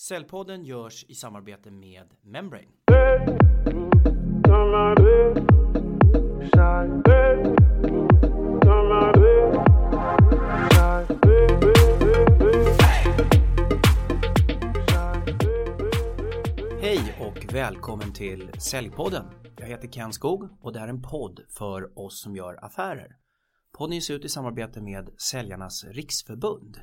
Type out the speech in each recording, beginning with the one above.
Cellpodden görs i samarbete med Membrane. Hej och välkommen till Säljpodden. Jag heter Ken Skog och det här är en podd för oss som gör affärer. Podden ges ut i samarbete med Säljarnas Riksförbund.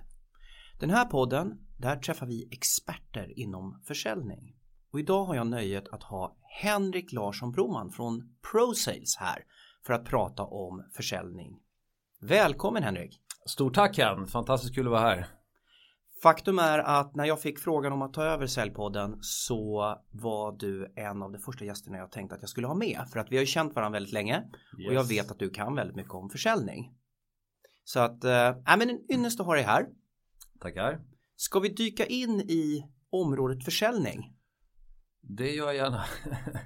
Den här podden, där träffar vi experter inom försäljning. Och idag har jag nöjet att ha Henrik Larsson Broman från ProSales här för att prata om försäljning. Välkommen Henrik! Stort tack Ken, fantastiskt kul att vara här. Faktum är att när jag fick frågan om att ta över Säljpodden så var du en av de första gästerna jag tänkte att jag skulle ha med för att vi har ju känt varandra väldigt länge yes. och jag vet att du kan väldigt mycket om försäljning. Så att, äh, men en ynnest att ha dig här. Tackar. Ska vi dyka in i området försäljning? Det gör jag gärna.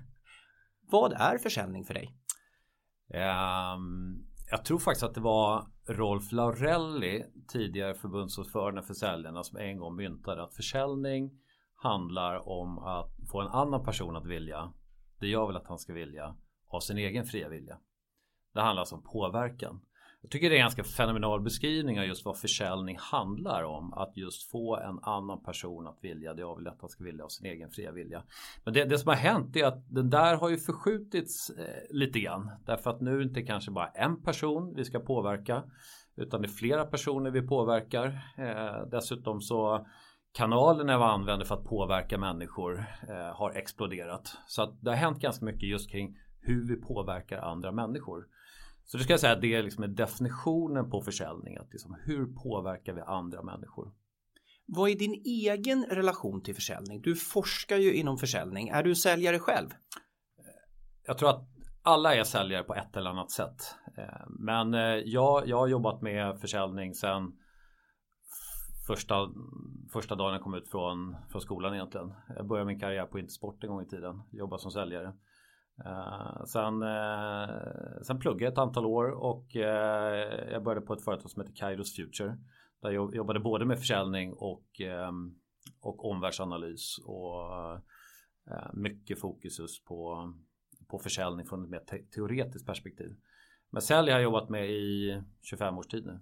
Vad är försäljning för dig? Um, jag tror faktiskt att det var Rolf Laurelli, tidigare förbundsordförande för säljarna, som en gång myntade att försäljning handlar om att få en annan person att vilja det jag vill att han ska vilja av sin egen fria vilja. Det handlar alltså om påverkan. Jag tycker det är en ganska fenomenal beskrivning av just vad försäljning handlar om. Att just få en annan person att vilja det jag vill att han ska vilja av sin egen fria vilja. Men det, det som har hänt är att den där har ju förskjutits eh, lite grann. Därför att nu är det inte kanske bara en person vi ska påverka. Utan det är flera personer vi påverkar. Eh, dessutom så kanalerna vi använder för att påverka människor eh, har exploderat. Så att det har hänt ganska mycket just kring hur vi påverkar andra människor. Så det ska jag säga att det är liksom definitionen på försäljning. Att liksom, hur påverkar vi andra människor? Vad är din egen relation till försäljning? Du forskar ju inom försäljning. Är du säljare själv? Jag tror att alla är säljare på ett eller annat sätt. Eh, men eh, jag, jag har jobbat med försäljning sedan första, första dagen jag kom ut från, från skolan egentligen. Jag började min karriär på Intersport en gång i tiden. Jobbade som säljare. Uh, sen, uh, sen pluggade jag ett antal år och uh, jag började på ett företag som heter Kairos Future. Där jag jobbade både med försäljning och, um, och omvärldsanalys och mycket fokus just på, på försäljning från ett mer te teoretiskt perspektiv. Men sälj har jag jobbat med i 25 års tid nu.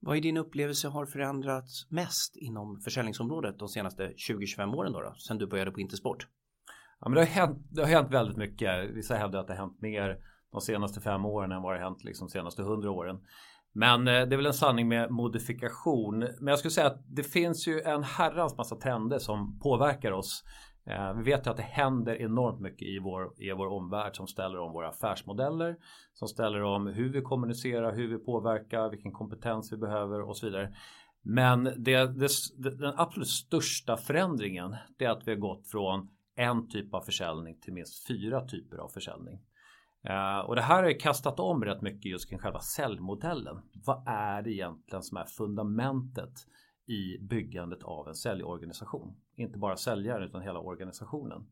Vad är din upplevelse har förändrats mest inom försäljningsområdet de senaste 20-25 åren då, då? Sen du började på Intersport? Ja, men det, har hänt, det har hänt väldigt mycket. Vissa hävdar att det har hänt mer de senaste fem åren än vad det har hänt liksom de senaste hundra åren. Men eh, det är väl en sanning med modifikation. Men jag skulle säga att det finns ju en herrans massa trender som påverkar oss. Eh, vi vet ju att det händer enormt mycket i vår, i vår omvärld som ställer om våra affärsmodeller. Som ställer om hur vi kommunicerar, hur vi påverkar, vilken kompetens vi behöver och så vidare. Men det, det, den absolut största förändringen det är att vi har gått från en typ av försäljning till minst fyra typer av försäljning. Uh, och det här har kastat om rätt mycket just kring själva säljmodellen. Vad är det egentligen som är fundamentet i byggandet av en säljorganisation? Inte bara säljaren utan hela organisationen.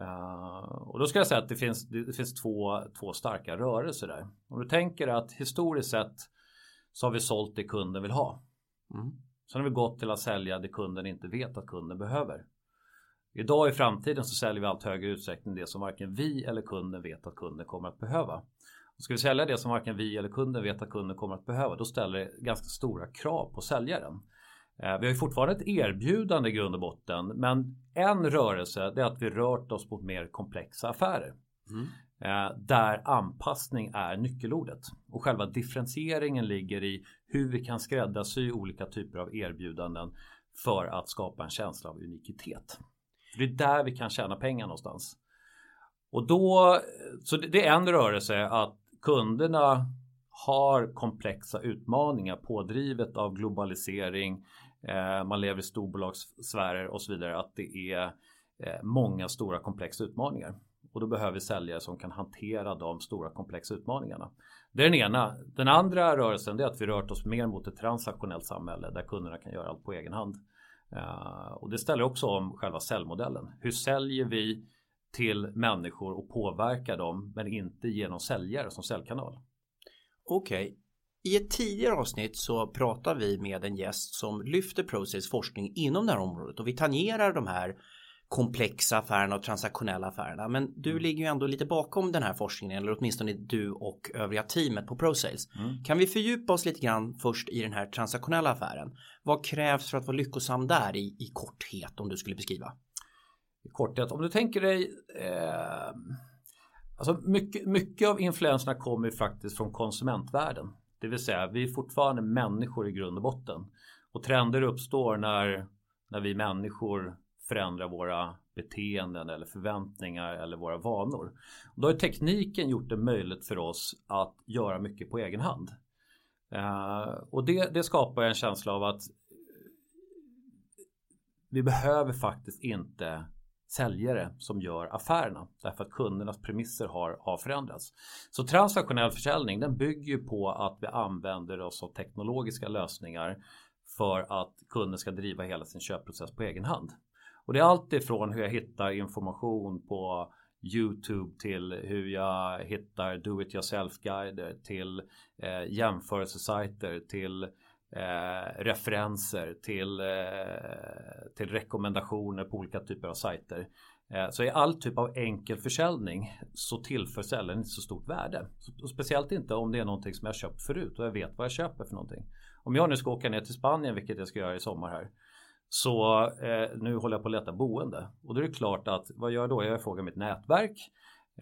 Uh, och då ska jag säga att det finns, det finns två, två starka rörelser där. Om du tänker att historiskt sett så har vi sålt det kunden vill ha. Mm. Sen har vi gått till att sälja det kunden inte vet att kunden behöver. Idag i framtiden så säljer vi allt högre utsträckning det som varken vi eller kunden vet att kunden kommer att behöva. Och ska vi sälja det som varken vi eller kunden vet att kunden kommer att behöva då ställer det ganska stora krav på säljaren. Eh, vi har ju fortfarande ett erbjudande i grund och botten men en rörelse det är att vi rört oss mot mer komplexa affärer. Mm. Eh, där anpassning är nyckelordet och själva differentieringen ligger i hur vi kan skräddarsy olika typer av erbjudanden för att skapa en känsla av unikitet. För det är där vi kan tjäna pengar någonstans. Och då, så det är en rörelse att kunderna har komplexa utmaningar pådrivet av globalisering. Eh, man lever i storbolagssfärer och så vidare. Att det är eh, många stora komplexa utmaningar. Och då behöver vi säljare som kan hantera de stora komplexa utmaningarna. Det är den ena. Den andra rörelsen är att vi rört oss mer mot ett transaktionellt samhälle där kunderna kan göra allt på egen hand. Eh, och det ställer också om själva säljmodellen. Hur säljer vi till människor och påverkar dem men inte genom säljare som säljkanal? Okej, okay. I ett tidigare avsnitt så pratar vi med en gäst som lyfter Process forskning inom det här området och vi tangerar de här komplexa affärerna och transaktionella affärerna. Men du mm. ligger ju ändå lite bakom den här forskningen eller åtminstone du och övriga teamet på ProSales. Mm. Kan vi fördjupa oss lite grann först i den här transaktionella affären? Vad krävs för att vara lyckosam där i, i korthet om du skulle beskriva? I korthet, om du tänker dig eh, alltså mycket, mycket av influenserna kommer faktiskt från konsumentvärlden. Det vill säga vi är fortfarande människor i grund och botten. Och trender uppstår när, när vi människor förändra våra beteenden eller förväntningar eller våra vanor. Då har tekniken gjort det möjligt för oss att göra mycket på egen hand. Eh, och det, det skapar en känsla av att vi behöver faktiskt inte säljare som gör affärerna därför att kundernas premisser har, har förändrats. Så transaktionell försäljning den bygger på att vi använder oss av teknologiska lösningar för att kunden ska driva hela sin köpprocess på egen hand. Och det är allt ifrån hur jag hittar information på Youtube till hur jag hittar do it yourself guider till eh, jämförelsesajter till eh, referenser till, eh, till rekommendationer på olika typer av sajter. Eh, så i all typ av enkel försäljning så tillför säljaren inte så stort värde. Och speciellt inte om det är någonting som jag köpt förut och jag vet vad jag köper för någonting. Om jag nu ska åka ner till Spanien, vilket jag ska göra i sommar här, så eh, nu håller jag på att leta boende och då är det klart att vad gör jag då? Jag frågar mitt nätverk.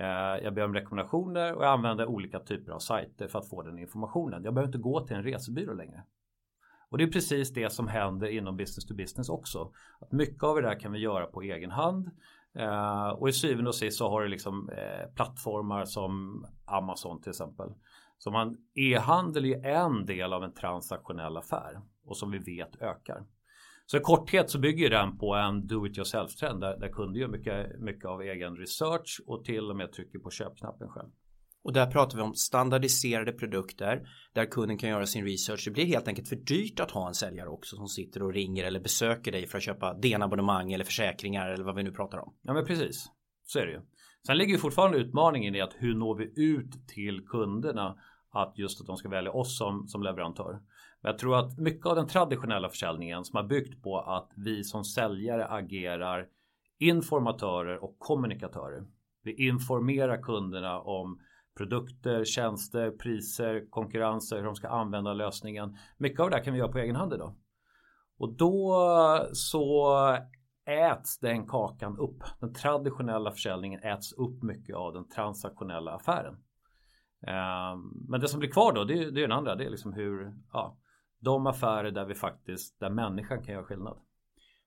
Eh, jag ber om rekommendationer och jag använder olika typer av sajter för att få den informationen. Jag behöver inte gå till en resebyrå längre. Och det är precis det som händer inom business to business också. Att mycket av det där kan vi göra på egen hand. Eh, och i syvende och sist så har du liksom eh, plattformar som Amazon till exempel. Så man e-handel är en del av en transaktionell affär och som vi vet ökar. Så i korthet så bygger den på en do it yourself trend där, där kunder gör mycket, mycket av egen research och till och med trycker på köpknappen själv. Och där pratar vi om standardiserade produkter där kunden kan göra sin research. Det blir helt enkelt för dyrt att ha en säljare också som sitter och ringer eller besöker dig för att köpa DN-abonnemang eller försäkringar eller vad vi nu pratar om. Ja men precis, så är det ju. Sen ligger ju fortfarande utmaningen i att hur når vi ut till kunderna att just att de ska välja oss som, som leverantör. Men jag tror att mycket av den traditionella försäljningen som har byggt på att vi som säljare agerar informatörer och kommunikatörer. Vi informerar kunderna om produkter, tjänster, priser, konkurrenser, hur de ska använda lösningen. Mycket av det här kan vi göra på egen hand idag. Och då så äts den kakan upp. Den traditionella försäljningen äts upp mycket av den transaktionella affären. Ehm, men det som blir kvar då, det är, det är den andra. Det är liksom hur, ja, de affärer där vi faktiskt, där människan kan göra skillnad.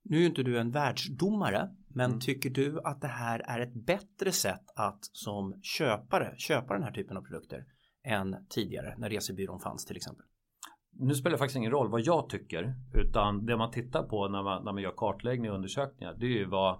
Nu är inte du en världsdomare, men mm. tycker du att det här är ett bättre sätt att som köpare köpa den här typen av produkter än tidigare när resebyrån fanns till exempel? Nu spelar det faktiskt ingen roll vad jag tycker, utan det man tittar på när man, när man gör kartläggning och undersökningar, det är ju vad,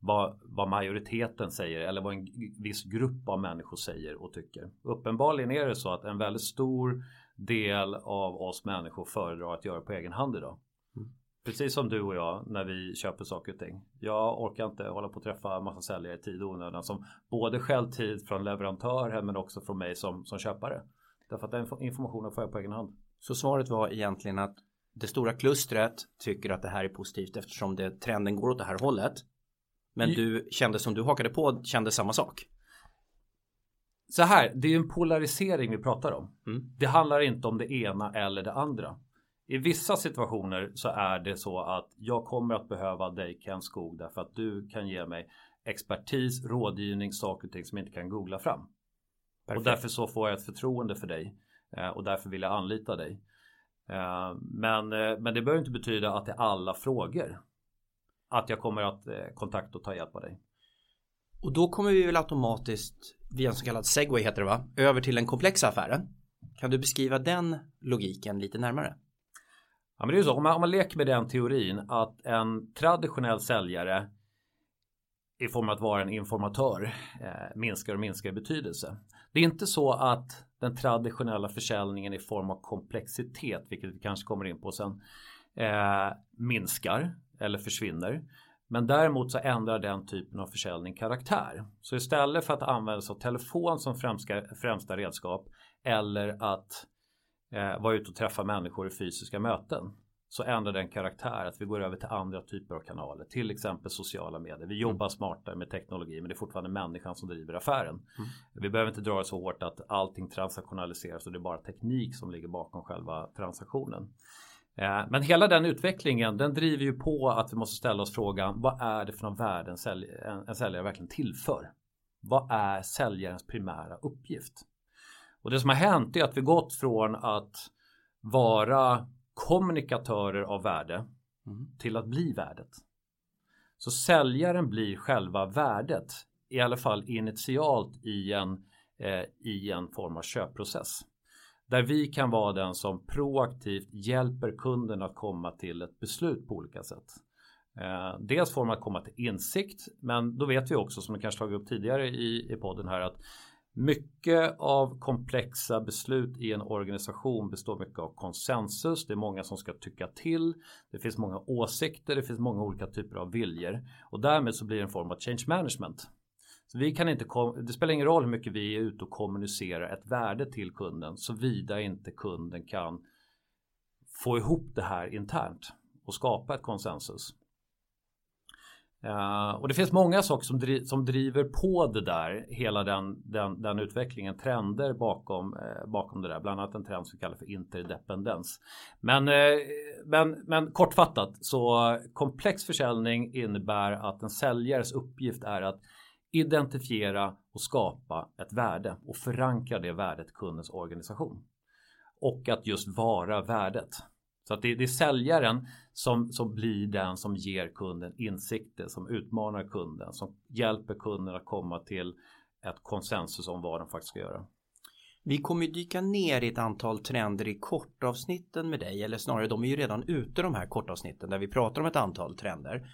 vad, vad majoriteten säger eller vad en viss grupp av människor säger och tycker. Uppenbarligen är det så att en väldigt stor del av oss människor föredrar att göra på egen hand idag. Mm. Precis som du och jag när vi köper saker och ting. Jag orkar inte hålla på att träffa massa säljare i tid och onödan som både skäl tid från leverantören men också från mig som, som köpare. Därför att den informationen får jag på egen hand. Så svaret var egentligen att det stora klustret tycker att det här är positivt eftersom det, trenden går åt det här hållet. Men du kände som du hakade på kände samma sak så här, det är en polarisering vi pratar om. Mm. Det handlar inte om det ena eller det andra. I vissa situationer så är det så att jag kommer att behöva dig Ken Skog därför att du kan ge mig expertis, rådgivning, saker och ting som jag inte kan googla fram. Perfekt. Och därför så får jag ett förtroende för dig eh, och därför vill jag anlita dig. Eh, men, eh, men det behöver inte betyda att det är alla frågor att jag kommer att kontakta och ta hjälp av dig. Och då kommer vi väl automatiskt via en så kallad segway heter det va, över till den komplexa affären. Kan du beskriva den logiken lite närmare? Ja men det är ju så, om man, om man leker med den teorin att en traditionell säljare i form av att vara en informatör eh, minskar och minskar i betydelse. Det är inte så att den traditionella försäljningen i form av komplexitet, vilket vi kanske kommer in på sen, eh, minskar eller försvinner. Men däremot så ändrar den typen av försäljning karaktär. Så istället för att använda sig av telefon som främsta, främsta redskap eller att eh, vara ute och träffa människor i fysiska möten så ändrar den karaktär att vi går över till andra typer av kanaler. Till exempel sociala medier. Vi jobbar smartare med teknologi men det är fortfarande människan som driver affären. Mm. Vi behöver inte dra det så hårt att allting transaktionaliseras och det är bara teknik som ligger bakom själva transaktionen. Eh, men hela den utvecklingen den driver ju på att vi måste ställa oss frågan vad är det för någon värde en, sälj en, en säljare verkligen tillför? Vad är säljarens primära uppgift? Och det som har hänt är att vi gått från att vara kommunikatörer av värde mm. till att bli värdet. Så säljaren blir själva värdet i alla fall initialt i en, eh, i en form av köpprocess. Där vi kan vara den som proaktivt hjälper kunden att komma till ett beslut på olika sätt. Eh, dels får man att komma till insikt men då vet vi också som vi kanske tagit upp tidigare i, i podden här att mycket av komplexa beslut i en organisation består mycket av konsensus. Det är många som ska tycka till. Det finns många åsikter. Det finns många olika typer av viljor och därmed så blir det en form av change management. Så vi kan inte det spelar ingen roll hur mycket vi är ute och kommunicerar ett värde till kunden såvida inte kunden kan få ihop det här internt och skapa ett konsensus. Uh, och det finns många saker som, dri som driver på det där, hela den, den, den utvecklingen, trender bakom, uh, bakom det där, bland annat en trend som vi kallar för interdependens. Men, uh, men, men kortfattat så komplex försäljning innebär att en säljares uppgift är att identifiera och skapa ett värde och förankra det värdet i kundens organisation. Och att just vara värdet. Så att det, det är säljaren som, som blir den som ger kunden insikter, som utmanar kunden, som hjälper kunden att komma till ett konsensus om vad de faktiskt ska göra. Vi kommer dyka ner i ett antal trender i kortavsnitten med dig, eller snarare de är ju redan ute de här kortavsnitten där vi pratar om ett antal trender.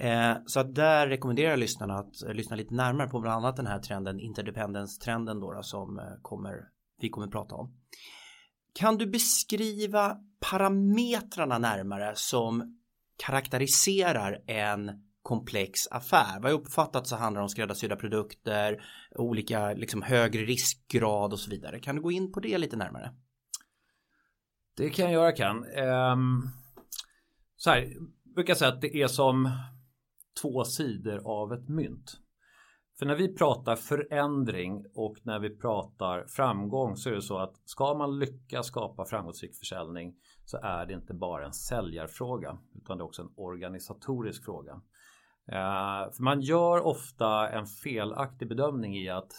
Eh, så att där rekommenderar jag lyssnarna att eh, lyssna lite närmare på bland annat den här trenden, interdependence-trenden då, då som eh, kommer, vi kommer prata om. Kan du beskriva parametrarna närmare som karaktäriserar en komplex affär? Vad jag uppfattat så handlar det om skräddarsydda produkter, olika liksom högre riskgrad och så vidare. Kan du gå in på det lite närmare? Det kan jag göra kan. Um, ehm, så här, jag brukar säga att det är som två sidor av ett mynt. För när vi pratar förändring och när vi pratar framgång så är det så att ska man lyckas skapa framgångsrik försäljning så är det inte bara en säljarfråga utan det är också en organisatorisk fråga. Eh, för man gör ofta en felaktig bedömning i att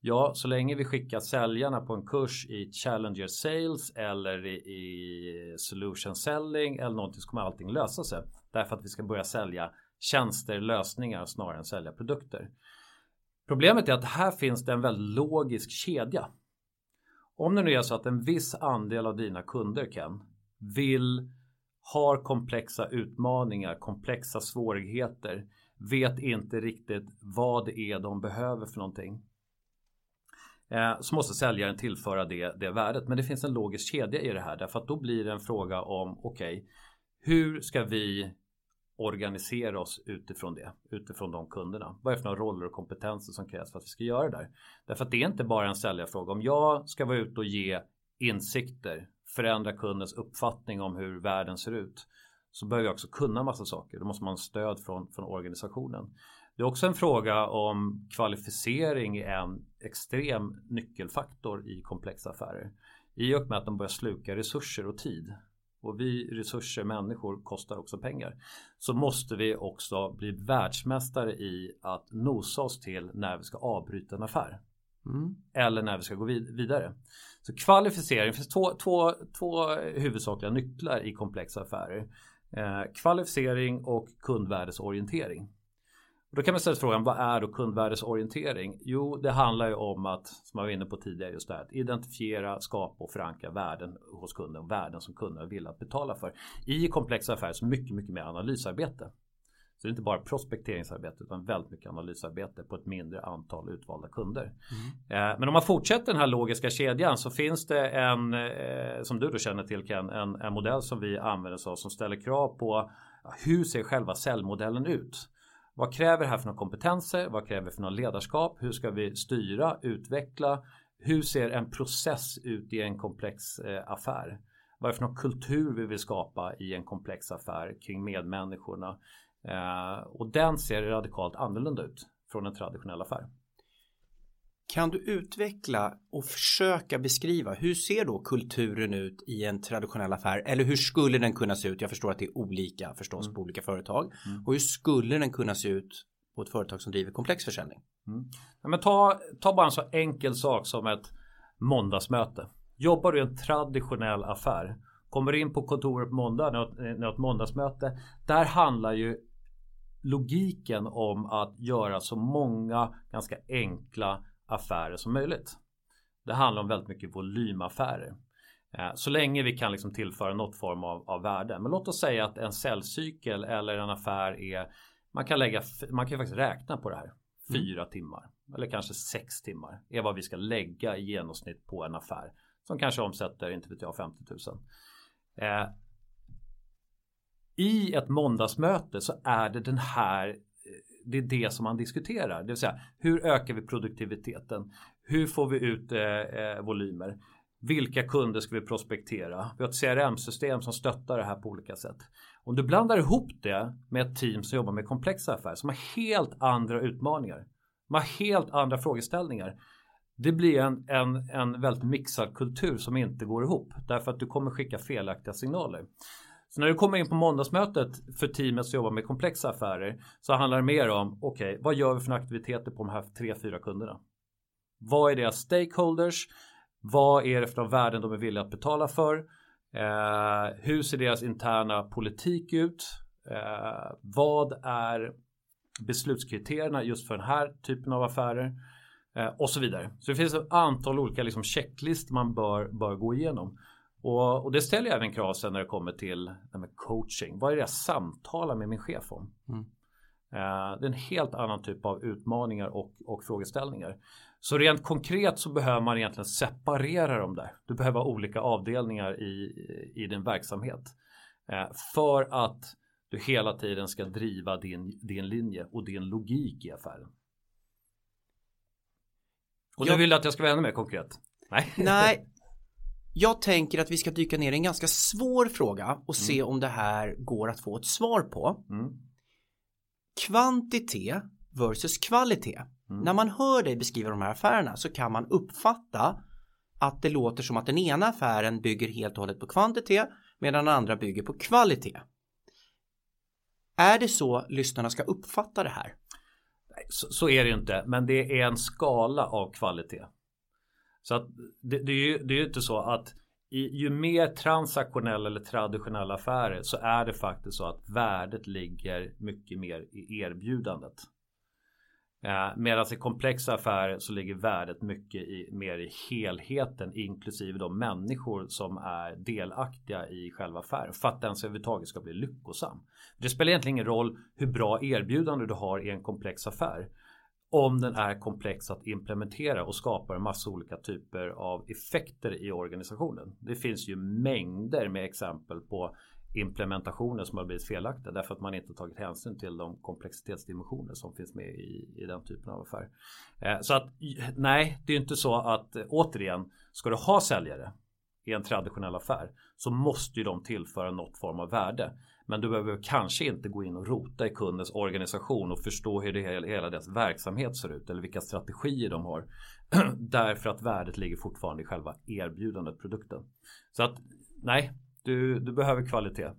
ja, så länge vi skickar säljarna på en kurs i Challenger Sales eller i Solution Selling eller någonting så kommer allting lösa sig. Därför att vi ska börja sälja tjänster, lösningar snarare än sälja produkter. Problemet är att här finns det en väldigt logisk kedja. Om det nu är så att en viss andel av dina kunder Ken vill har komplexa utmaningar, komplexa svårigheter, vet inte riktigt vad det är de behöver för någonting. Eh, så måste säljaren tillföra det, det värdet. Men det finns en logisk kedja i det här därför att då blir det en fråga om okej, okay, hur ska vi organisera oss utifrån det, utifrån de kunderna. Vad är det för några roller och kompetenser som krävs för att vi ska göra det där? Därför att det är inte bara en säljarfråga. Om jag ska vara ute och ge insikter, förändra kundens uppfattning om hur världen ser ut, så behöver jag också kunna massa saker. Då måste man ha stöd från, från organisationen. Det är också en fråga om kvalificering är en extrem nyckelfaktor i komplexa affärer. I och med att de börjar sluka resurser och tid och vi resurser, människor, kostar också pengar. Så måste vi också bli världsmästare i att nosa oss till när vi ska avbryta en affär. Mm. Eller när vi ska gå vid vidare. Så kvalificering, det finns två, två, två huvudsakliga nycklar i komplexa affärer. Eh, kvalificering och kundvärdesorientering. Och då kan man ställa frågan, vad är då kundvärdesorientering? Jo, det handlar ju om att, som jag var inne på tidigare, just det här, identifiera, skapa och förankra värden hos kunden, värden som kunden vill att betala för. I komplexa affärer så mycket, mycket mer analysarbete. Så det är inte bara prospekteringsarbete utan väldigt mycket analysarbete på ett mindre antal utvalda kunder. Mm. Eh, men om man fortsätter den här logiska kedjan så finns det en, eh, som du då känner till Ken, en, en modell som vi använder oss av som ställer krav på hur ser själva säljmodellen ut? Vad kräver det här för några kompetenser? Vad kräver det för något ledarskap? Hur ska vi styra, utveckla? hur ser en process ut i en komplex eh, affär? Vad är det för någon kultur vi vill skapa i en komplex affär kring medmänniskorna? Eh, och den ser radikalt annorlunda ut från en traditionell affär. Kan du utveckla och försöka beskriva hur ser då kulturen ut i en traditionell affär eller hur skulle den kunna se ut? Jag förstår att det är olika förstås mm. på olika företag mm. och hur skulle den kunna se ut på ett företag som driver komplex försäljning? Mm. Ja, men ta, ta bara en så enkel sak som ett måndagsmöte. Jobbar du i en traditionell affär, kommer in på kontoret på måndag, när du ett måndagsmöte. Där handlar ju logiken om att göra så många ganska enkla affärer som möjligt. Det handlar om väldigt mycket volymaffärer. Eh, så länge vi kan liksom tillföra något form av, av värde. Men låt oss säga att en säljcykel eller en affär är man kan lägga, man kan faktiskt räkna på det här. Fyra mm. timmar eller kanske sex timmar är vad vi ska lägga i genomsnitt på en affär som kanske omsätter, inte vet jag, 50 000. Eh, I ett måndagsmöte så är det den här det är det som man diskuterar. Det vill säga hur ökar vi produktiviteten? Hur får vi ut eh, eh volymer? Vilka kunder ska vi prospektera? Vi har ett CRM-system som stöttar det här på olika sätt. Om du blandar ihop det med ett team som jobbar med komplexa affärer som har helt andra utmaningar. De har helt andra frågeställningar. Det blir en, en, en väldigt mixad kultur som inte går ihop därför att du kommer skicka felaktiga signaler. Så när du kommer in på måndagsmötet för teamet som jobbar med komplexa affärer så handlar det mer om okej, okay, vad gör vi för aktiviteter på de här tre, fyra kunderna? Vad är deras stakeholders? Vad är det för värden de är villiga att betala för? Eh, hur ser deras interna politik ut? Eh, vad är beslutskriterierna just för den här typen av affärer? Eh, och så vidare. Så det finns ett antal olika liksom, checklistor man bör, bör gå igenom. Och, och, det ställer jag även krav sen när det kommer till det coaching. Vad är det jag samtalar med min chef om? Mm. Uh, det är en helt annan typ av utmaningar och, och frågeställningar. Så rent konkret så behöver man egentligen separera dem där. Du behöver ha olika avdelningar i, i din verksamhet. Uh, för att du hela tiden ska driva din, din linje och din logik i affären. Och du vill att jag ska vara ännu mer konkret? Nej. Nej, Jag tänker att vi ska dyka ner i en ganska svår fråga och se mm. om det här går att få ett svar på. Mm. Kvantitet versus kvalitet. Mm. När man hör dig beskriva de här affärerna så kan man uppfatta att det låter som att den ena affären bygger helt och hållet på kvantitet medan den andra bygger på kvalitet. Är det så lyssnarna ska uppfatta det här? Så, så är det ju inte, men det är en skala av kvalitet. Så att det, det, är ju, det är ju inte så att i, ju mer transaktionella eller traditionella affärer så är det faktiskt så att värdet ligger mycket mer i erbjudandet. Eh, Medan i komplexa affärer så ligger värdet mycket i, mer i helheten inklusive de människor som är delaktiga i själva affären för att den överhuvudtaget ska bli lyckosam. Det spelar egentligen ingen roll hur bra erbjudande du har i en komplex affär om den är komplex att implementera och skapar en massa olika typer av effekter i organisationen. Det finns ju mängder med exempel på implementationer som har blivit felaktiga därför att man inte tagit hänsyn till de komplexitetsdimensioner som finns med i, i den typen av affär. Eh, så att nej, det är inte så att eh, återigen, ska du ha säljare i en traditionell affär så måste ju de tillföra något form av värde. Men du behöver kanske inte gå in och rota i kundens organisation och förstå hur det hela, hela deras verksamhet ser ut eller vilka strategier de har. Därför att värdet ligger fortfarande i själva erbjudandet, produkten. Så att nej, du, du behöver kvalitet.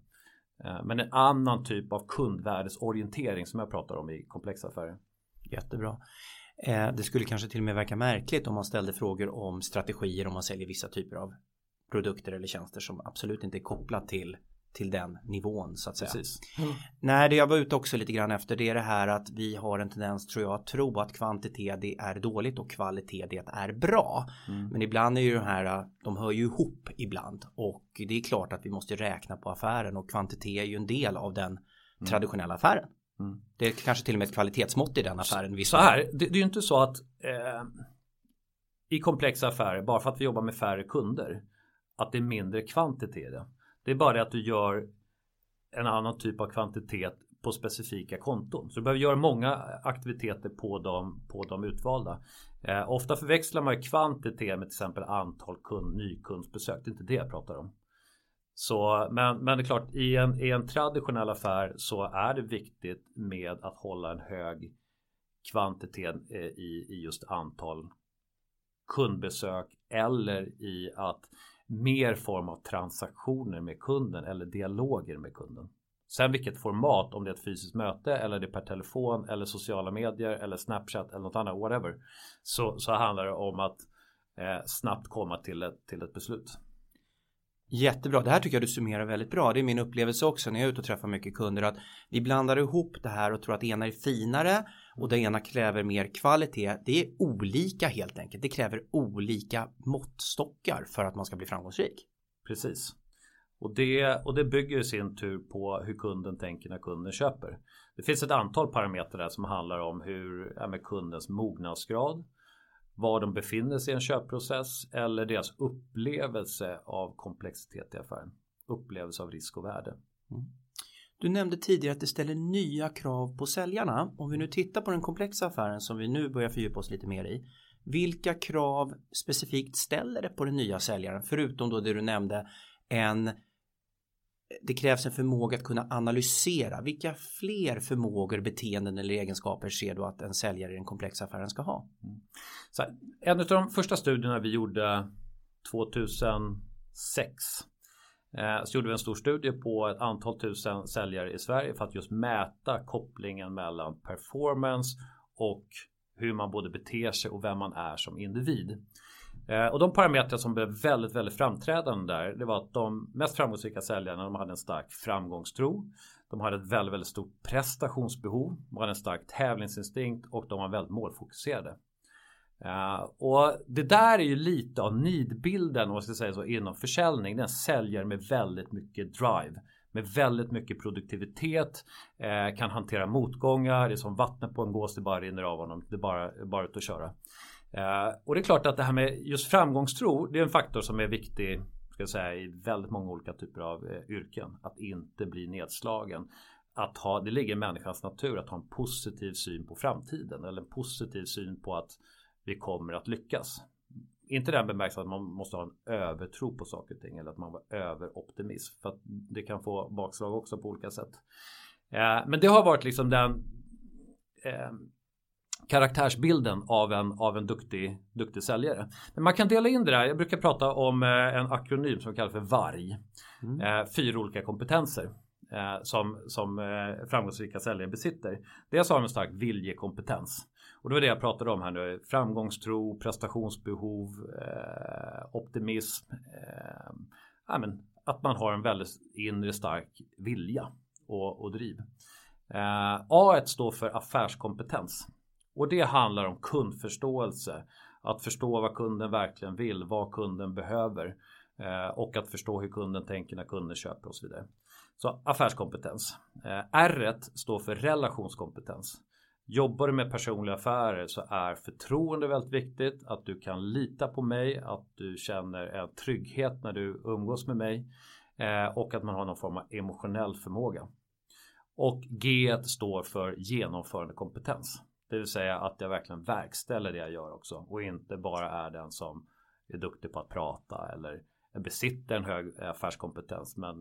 Eh, men en annan typ av kundvärdesorientering som jag pratar om i komplexa affärer. Jättebra. Eh, det skulle kanske till och med verka märkligt om man ställde frågor om strategier om man säljer vissa typer av produkter eller tjänster som absolut inte är kopplat till till den nivån så att säga. Precis. Mm. Nej, det jag var ute också lite grann efter det är det här att vi har en tendens tror jag att tro att kvantitet det är dåligt och kvalitet det är bra. Mm. Men ibland är ju de här, de hör ju ihop ibland och det är klart att vi måste räkna på affären och kvantitet är ju en del av den mm. traditionella affären. Mm. Det är kanske till och med ett kvalitetsmått i den affären. Så här, det, det är ju inte så att eh, i komplexa affärer, bara för att vi jobbar med färre kunder, att det är mindre kvantitet i det. Det är bara det att du gör en annan typ av kvantitet på specifika konton. Så du behöver göra många aktiviteter på de, på de utvalda. Eh, ofta förväxlar man kvantitet med till exempel antal kund, nykundsbesök. Det är inte det jag pratar om. Så, men, men det är klart, i en, i en traditionell affär så är det viktigt med att hålla en hög kvantitet eh, i, i just antal kundbesök eller i att mer form av transaktioner med kunden eller dialoger med kunden. Sen vilket format, om det är ett fysiskt möte eller det är per telefon eller sociala medier eller Snapchat eller något annat, whatever. Så, så handlar det om att eh, snabbt komma till ett, till ett beslut. Jättebra, det här tycker jag du summerar väldigt bra. Det är min upplevelse också när jag är ute och träffar mycket kunder att vi blandar ihop det här och tror att det ena är finare och det ena kräver mer kvalitet. Det är olika helt enkelt. Det kräver olika måttstockar för att man ska bli framgångsrik. Precis. Och det, och det bygger i sin tur på hur kunden tänker när kunden köper. Det finns ett antal parametrar där som handlar om hur ja, med kundens mognadsgrad, var de befinner sig i en köpprocess eller deras upplevelse av komplexitet i affären. Upplevelse av risk och värde. Mm. Du nämnde tidigare att det ställer nya krav på säljarna. Om vi nu tittar på den komplexa affären som vi nu börjar fördjupa oss lite mer i. Vilka krav specifikt ställer det på den nya säljaren? Förutom då det du nämnde en det krävs en förmåga att kunna analysera. Vilka fler förmågor, beteenden eller egenskaper ser du att en säljare i den komplexa affären ska ha? Mm. Så här, en av de första studierna vi gjorde 2006 Eh, så gjorde vi en stor studie på ett antal tusen säljare i Sverige för att just mäta kopplingen mellan performance och hur man både beter sig och vem man är som individ. Eh, och de parametrar som blev väldigt, väldigt framträdande där, det var att de mest framgångsrika säljarna, de hade en stark framgångstro. De hade ett väldigt, väldigt stort prestationsbehov. De hade en stark tävlingsinstinkt och de var väldigt målfokuserade. Uh, och det där är ju lite av nidbilden om man ska säga så inom försäljning. Den säljer med väldigt mycket drive. Med väldigt mycket produktivitet. Uh, kan hantera motgångar. Det är som vattnet på en gås. Det bara rinner av honom. Det är bara, bara ut och köra. Uh, och det är klart att det här med just framgångstro. Det är en faktor som är viktig ska jag säga, i väldigt många olika typer av yrken. Att inte bli nedslagen att ha, det ligger i människans natur att ha en positiv syn på framtiden eller en positiv syn på att vi kommer att lyckas. Inte den bemärkelsen att man måste ha en övertro på saker och ting eller att man var överoptimism. För att det kan få bakslag också på olika sätt. Eh, men det har varit liksom den eh, karaktärsbilden av en, av en duktig, duktig säljare. Men man kan dela in det där. Jag brukar prata om eh, en akronym som kallas för VARG. Mm. Fyra olika kompetenser som, som framgångsrika säljare besitter. Dels har de en stark viljekompetens. Och det var det jag pratade om här nu. Framgångstro, prestationsbehov, eh, optimism. Eh, ja, men, att man har en väldigt inre stark vilja och, och driv. Eh, A1 står för affärskompetens. Och det handlar om kundförståelse. Att förstå vad kunden verkligen vill, vad kunden behöver. Eh, och att förstå hur kunden tänker när kunden köper och så vidare. Så affärskompetens. Eh, R står för relationskompetens. Jobbar du med personliga affärer så är förtroende väldigt viktigt. Att du kan lita på mig, att du känner en trygghet när du umgås med mig eh, och att man har någon form av emotionell förmåga. Och G står för genomförande kompetens. Det vill säga att jag verkligen verkställer det jag gör också och inte bara är den som är duktig på att prata eller besitter en hög affärskompetens men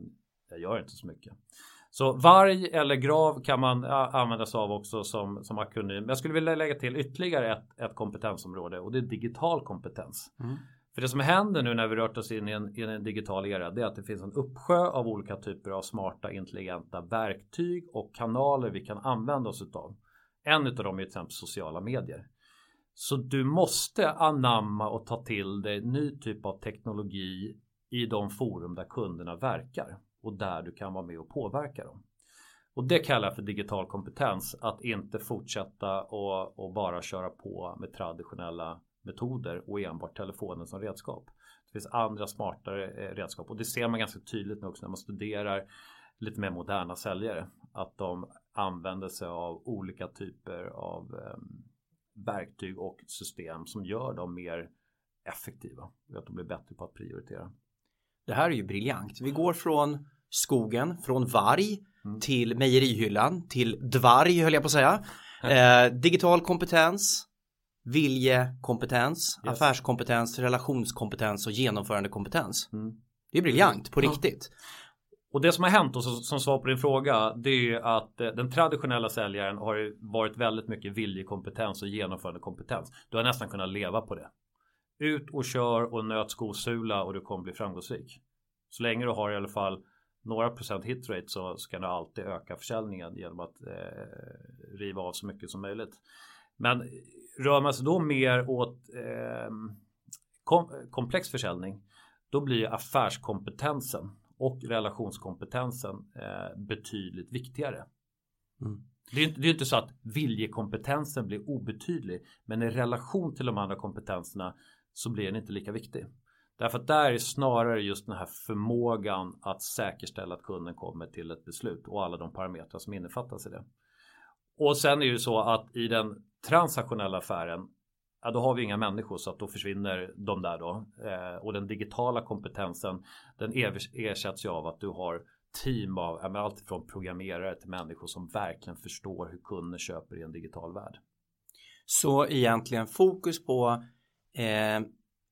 jag gör inte så mycket. Så varg eller grav kan man använda sig av också som, som akronym. Jag skulle vilja lägga till ytterligare ett, ett kompetensområde och det är digital kompetens. Mm. För det som händer nu när vi rört oss in i en, i en digital era det är att det finns en uppsjö av olika typer av smarta intelligenta verktyg och kanaler vi kan använda oss utav. En utav dem är till exempel sociala medier. Så du måste anamma och ta till dig ny typ av teknologi i de forum där kunderna verkar och där du kan vara med och påverka dem. Och det kallar jag för digital kompetens. Att inte fortsätta och, och, bara köra på med traditionella metoder och enbart telefonen som redskap. Det finns andra smartare eh, redskap och det ser man ganska tydligt nu också när man studerar lite mer moderna säljare. Att de använder sig av olika typer av eh, verktyg och system som gör dem mer effektiva. Och att de blir bättre på att prioritera. Det här är ju briljant. Vi går från skogen, från varg mm. till mejerihyllan, till dvarg höll jag på att säga. Eh, digital kompetens, viljekompetens, yes. affärskompetens, relationskompetens och genomförandekompetens. Mm. Det är briljant på riktigt. Och det som har hänt och som svar på din fråga det är ju att eh, den traditionella säljaren har varit väldigt mycket viljekompetens och genomförandekompetens. Du har nästan kunnat leva på det. Ut och kör och nöt skosula och du kommer bli framgångsrik. Så länge du har i alla fall några procent hitrate så, så kan du alltid öka försäljningen genom att eh, riva av så mycket som möjligt. Men rör man sig då mer åt eh, kom, komplex försäljning då blir affärskompetensen och relationskompetensen eh, betydligt viktigare. Mm. Det, är, det är inte så att viljekompetensen blir obetydlig men i relation till de andra kompetenserna så blir den inte lika viktig. Därför att där är snarare just den här förmågan att säkerställa att kunden kommer till ett beslut och alla de parametrar som innefattas i det. Och sen är det ju så att i den transaktionella affären ja, då har vi inga människor så att då försvinner de där då. Eh, och den digitala kompetensen den ersätts ju av att du har team av ja, allt från programmerare till människor som verkligen förstår hur kunder köper i en digital värld. Så egentligen fokus på eh,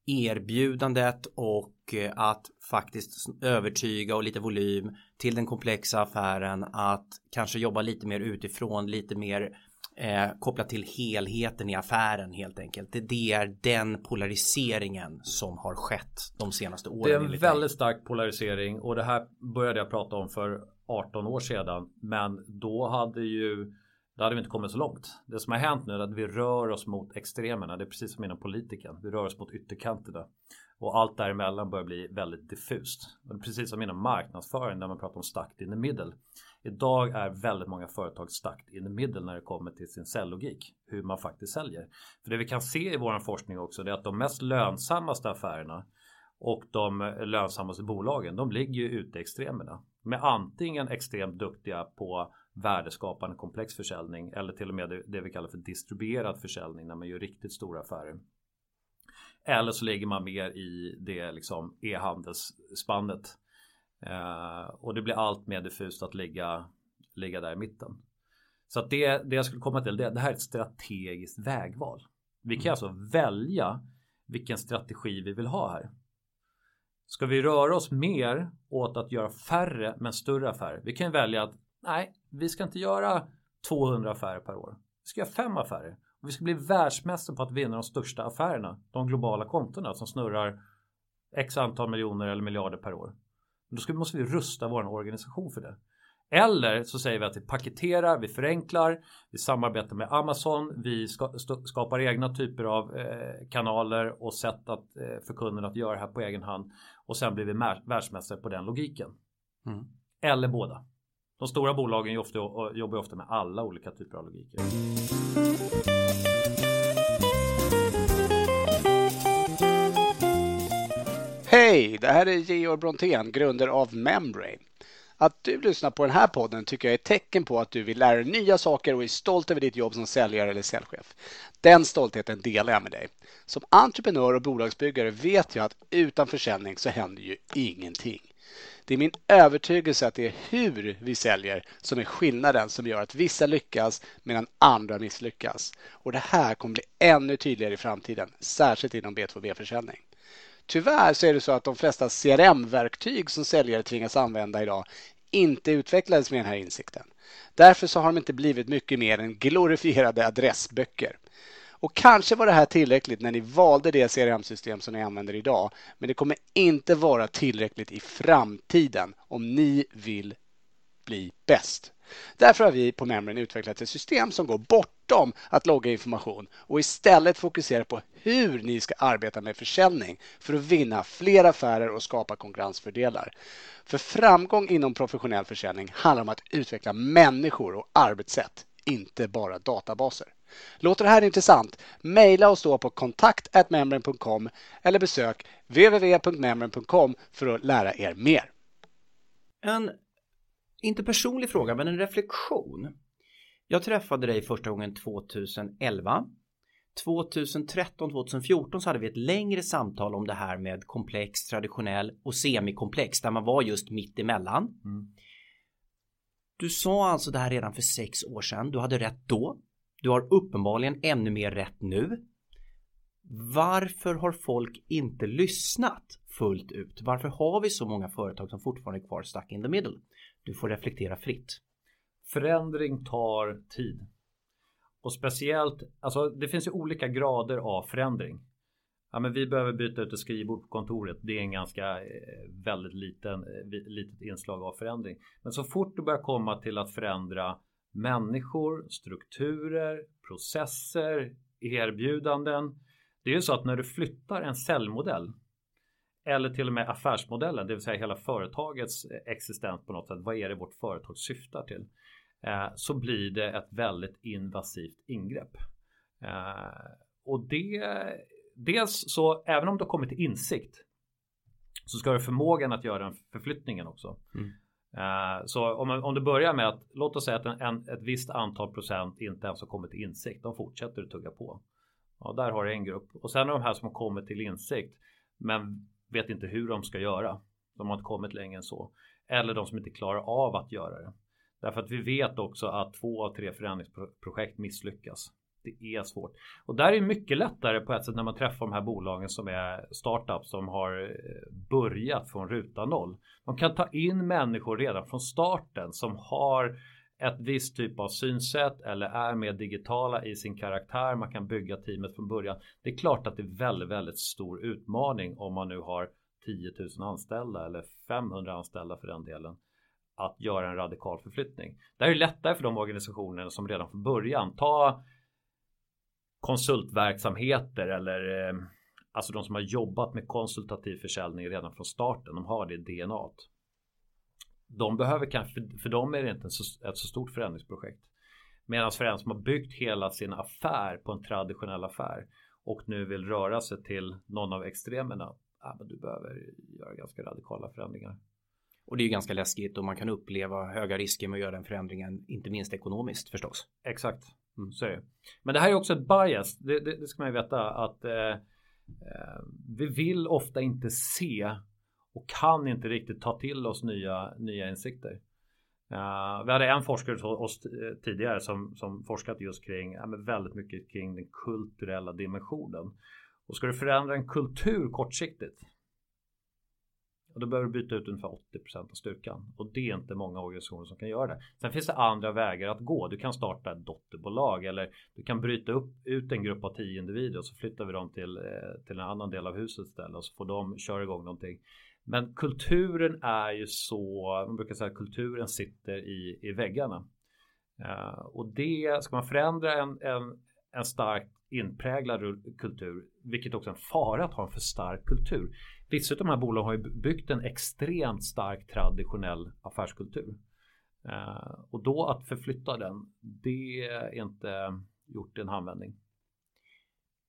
erbjudandet och eh, att faktiskt övertyga och lite volym till den komplexa affären att kanske jobba lite mer utifrån, lite mer eh, kopplat till helheten i affären helt enkelt. Det, det är den polariseringen som har skett de senaste åren. Det är en väldigt stark polarisering och det här började jag prata om för 18 år sedan. Men då hade ju då hade vi inte kommit så långt. Det som har hänt nu är att vi rör oss mot extremerna. Det är precis som inom politiken. Vi rör oss mot ytterkanterna. Och allt däremellan börjar bli väldigt diffust. Och det är precis som inom marknadsföring när man pratar om stuck in the middle. Idag är väldigt många företag stuck in the middle när det kommer till sin säljlogik. Hur man faktiskt säljer. För det vi kan se i vår forskning också är att de mest lönsammaste affärerna och de lönsammaste bolagen de ligger ju ute i extremerna. De är antingen extremt duktiga på värdeskapande komplex försäljning eller till och med det, det vi kallar för distribuerad försäljning när man gör riktigt stora affärer. Eller så ligger man mer i det liksom e-handelsspannet. Eh, och det blir allt mer diffust att ligga, ligga där i mitten. Så att det, det jag skulle komma till, det, det här är ett strategiskt vägval. Vi kan mm. alltså välja vilken strategi vi vill ha här. Ska vi röra oss mer åt att göra färre men större affärer? Vi kan välja att nej, vi ska inte göra 200 affärer per år. Vi ska göra fem affärer. Och vi ska bli världsmästare på att vinna de största affärerna. De globala kontona som snurrar x antal miljoner eller miljarder per år. Men då ska, måste vi rusta vår organisation för det. Eller så säger vi att vi paketerar, vi förenklar, vi samarbetar med Amazon, vi ska, skapar egna typer av eh, kanaler och sätt att, eh, för kunden att göra det här på egen hand. Och sen blir vi världsmästare på den logiken. Mm. Eller båda. De stora bolagen jobbar ofta med alla olika typer av logiker. Hej! Det här är Georg Brontén, grundare av Membrane. Att du lyssnar på den här podden tycker jag är ett tecken på att du vill lära dig nya saker och är stolt över ditt jobb som säljare eller säljchef. Den stoltheten delar jag med dig. Som entreprenör och bolagsbyggare vet jag att utan försäljning så händer ju ingenting. Det är min övertygelse att det är hur vi säljer som är skillnaden som gör att vissa lyckas medan andra misslyckas. Och det här kommer bli ännu tydligare i framtiden, särskilt inom B2B-försäljning. Tyvärr så är det så att de flesta CRM-verktyg som säljare tvingas använda idag inte utvecklades med den här insikten. Därför så har de inte blivit mycket mer än glorifierade adressböcker. Och kanske var det här tillräckligt när ni valde det CRM-system som ni använder idag. Men det kommer inte vara tillräckligt i framtiden om ni vill bli bäst. Därför har vi på Memrin utvecklat ett system som går bortom att logga information och istället fokuserar på hur ni ska arbeta med försäljning för att vinna fler affärer och skapa konkurrensfördelar. För framgång inom professionell försäljning handlar om att utveckla människor och arbetssätt, inte bara databaser. Låter det här intressant? Maila oss då på kontakt.membrane.com eller besök www.membrane.com för att lära er mer. En, inte personlig fråga, men en reflektion. Jag träffade dig första gången 2011. 2013, 2014 så hade vi ett längre samtal om det här med komplex, traditionell och semikomplex där man var just mitt emellan. Mm. Du sa alltså det här redan för sex år sedan. Du hade rätt då. Du har uppenbarligen ännu mer rätt nu. Varför har folk inte lyssnat fullt ut? Varför har vi så många företag som fortfarande är kvar stuck in the middle? Du får reflektera fritt. Förändring tar tid. Och speciellt, alltså det finns ju olika grader av förändring. Ja, men vi behöver byta ut ett skrivbord på kontoret. Det är en ganska eh, väldigt liten, eh, litet inslag av förändring. Men så fort du börjar komma till att förändra människor, strukturer, processer, erbjudanden. Det är ju så att när du flyttar en säljmodell eller till och med affärsmodellen, det vill säga hela företagets eh, existens på något sätt. Vad är det vårt företag syftar till? Eh, så blir det ett väldigt invasivt ingrepp. Eh, och det dels så även om du har kommit till insikt så ska du förmågan att göra den förflyttningen också. Mm. Eh, så om, om du börjar med att låt oss säga att en, en, ett visst antal procent inte ens har kommit till insikt. De fortsätter att tugga på. Ja, där har du en grupp och sen är de här som har kommit till insikt men vet inte hur de ska göra. De har inte kommit längre än så. Eller de som inte klarar av att göra det. Därför att vi vet också att två av tre förändringsprojekt misslyckas. Det är svårt. Och där är det mycket lättare på ett sätt när man träffar de här bolagen som är startups som har eh, börjat från ruta noll. De kan ta in människor redan från starten som har ett visst typ av synsätt eller är mer digitala i sin karaktär. Man kan bygga teamet från början. Det är klart att det är väldigt, väldigt stor utmaning om man nu har 10 000 anställda eller 500 anställda för den delen att göra en radikal förflyttning. Det är lättare för de organisationer som redan från början ta konsultverksamheter eller eh, alltså de som har jobbat med konsultativ försäljning redan från starten. De har det DNA. De behöver kanske, för dem är det inte ett så stort förändringsprojekt. Medan för en som har byggt hela sin affär på en traditionell affär och nu vill röra sig till någon av extremerna. Ja, men du behöver göra ganska radikala förändringar. Och det är ju ganska läskigt och man kan uppleva höga risker med att göra den förändringen, inte minst ekonomiskt förstås. Exakt. Mm. Så det. Men det här är också ett bias. Det, det, det ska man ju veta att eh, eh, vi vill ofta inte se och kan inte riktigt ta till oss nya, nya insikter. Uh, vi hade en forskare hos oss eh, tidigare som, som forskat just kring ja, väldigt mycket kring den kulturella dimensionen. Och ska du förändra en kultur kortsiktigt och då behöver du byta ut ungefär 80% av styrkan. Och det är inte många organisationer som kan göra det. Sen finns det andra vägar att gå. Du kan starta ett dotterbolag eller du kan bryta upp ut en grupp av 10 individer och så flyttar vi dem till, eh, till en annan del av huset istället och så får de köra igång någonting. Men kulturen är ju så, man brukar säga att kulturen sitter i, i väggarna. Uh, och det, ska man förändra en, en, en starkt inpräglad kultur, vilket också är en fara att ha en för stark kultur. Vissa av de här bolagen har ju byggt en extremt stark traditionell affärskultur. Eh, och då att förflytta den, det är inte gjort i en handvändning.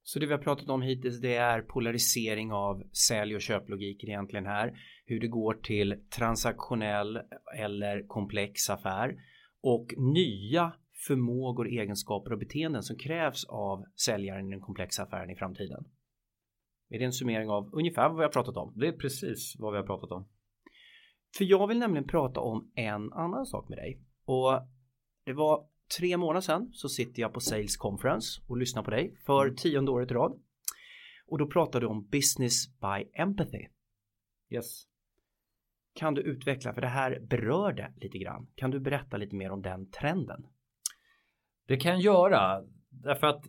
Så det vi har pratat om hittills det är polarisering av sälj och köplogiker egentligen här. Hur det går till transaktionell eller komplex affär och nya förmågor, egenskaper och beteenden som krävs av säljaren i den komplexa affären i framtiden. Är det en summering av ungefär vad vi har pratat om? Det är precis vad vi har pratat om. För jag vill nämligen prata om en annan sak med dig. Och det var tre månader sedan så sitter jag på Sales Conference och lyssnar på dig för mm. tionde året i rad. Och då pratade du om Business by Empathy. Yes. Kan du utveckla, för det här berörde lite grann. Kan du berätta lite mer om den trenden? Det kan jag göra. Därför att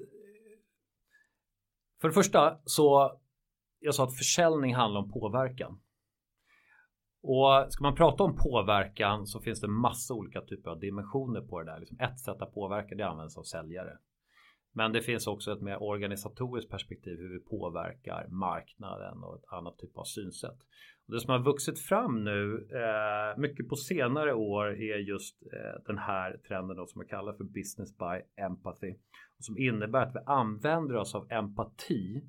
för det första så jag sa att försäljning handlar om påverkan. Och ska man prata om påverkan så finns det massa olika typer av dimensioner på det där. Liksom ett sätt att påverka det används av säljare. Men det finns också ett mer organisatoriskt perspektiv hur vi påverkar marknaden och ett annat typ av synsätt. Och det som har vuxit fram nu eh, mycket på senare år är just eh, den här trenden då, som jag kallar för business by empathy. Och som innebär att vi använder oss av empati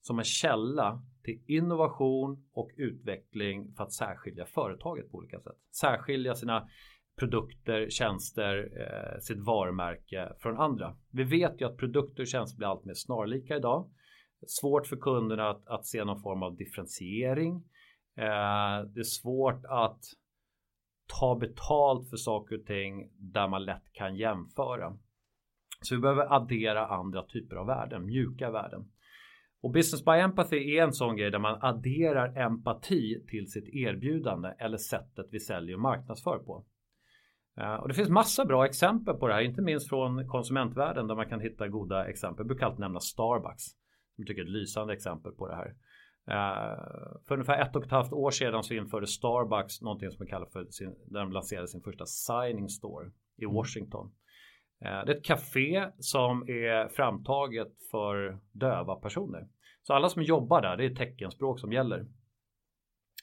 som en källa till innovation och utveckling för att särskilja företaget på olika sätt. Särskilja sina produkter, tjänster, eh, sitt varumärke från andra. Vi vet ju att produkter och tjänster blir allt mer snarlika idag. Svårt för kunderna att, att se någon form av differentiering. Eh, det är svårt att ta betalt för saker och ting där man lätt kan jämföra. Så vi behöver addera andra typer av värden, mjuka värden. Och Business by Empathy är en sån grej där man adderar empati till sitt erbjudande eller sättet vi säljer och marknadsför på. Eh, och det finns massa bra exempel på det här, inte minst från konsumentvärlden där man kan hitta goda exempel. Jag brukar alltid nämna Starbucks. Jag tycker är ett lysande exempel på det här. Uh, för ungefär ett och ett halvt år sedan så införde Starbucks någonting som man kallar för sin, där de lanserade sin första signing store i mm. Washington. Eh, det är ett café som är framtaget för döva personer. Så alla som jobbar där, det är teckenspråk som gäller.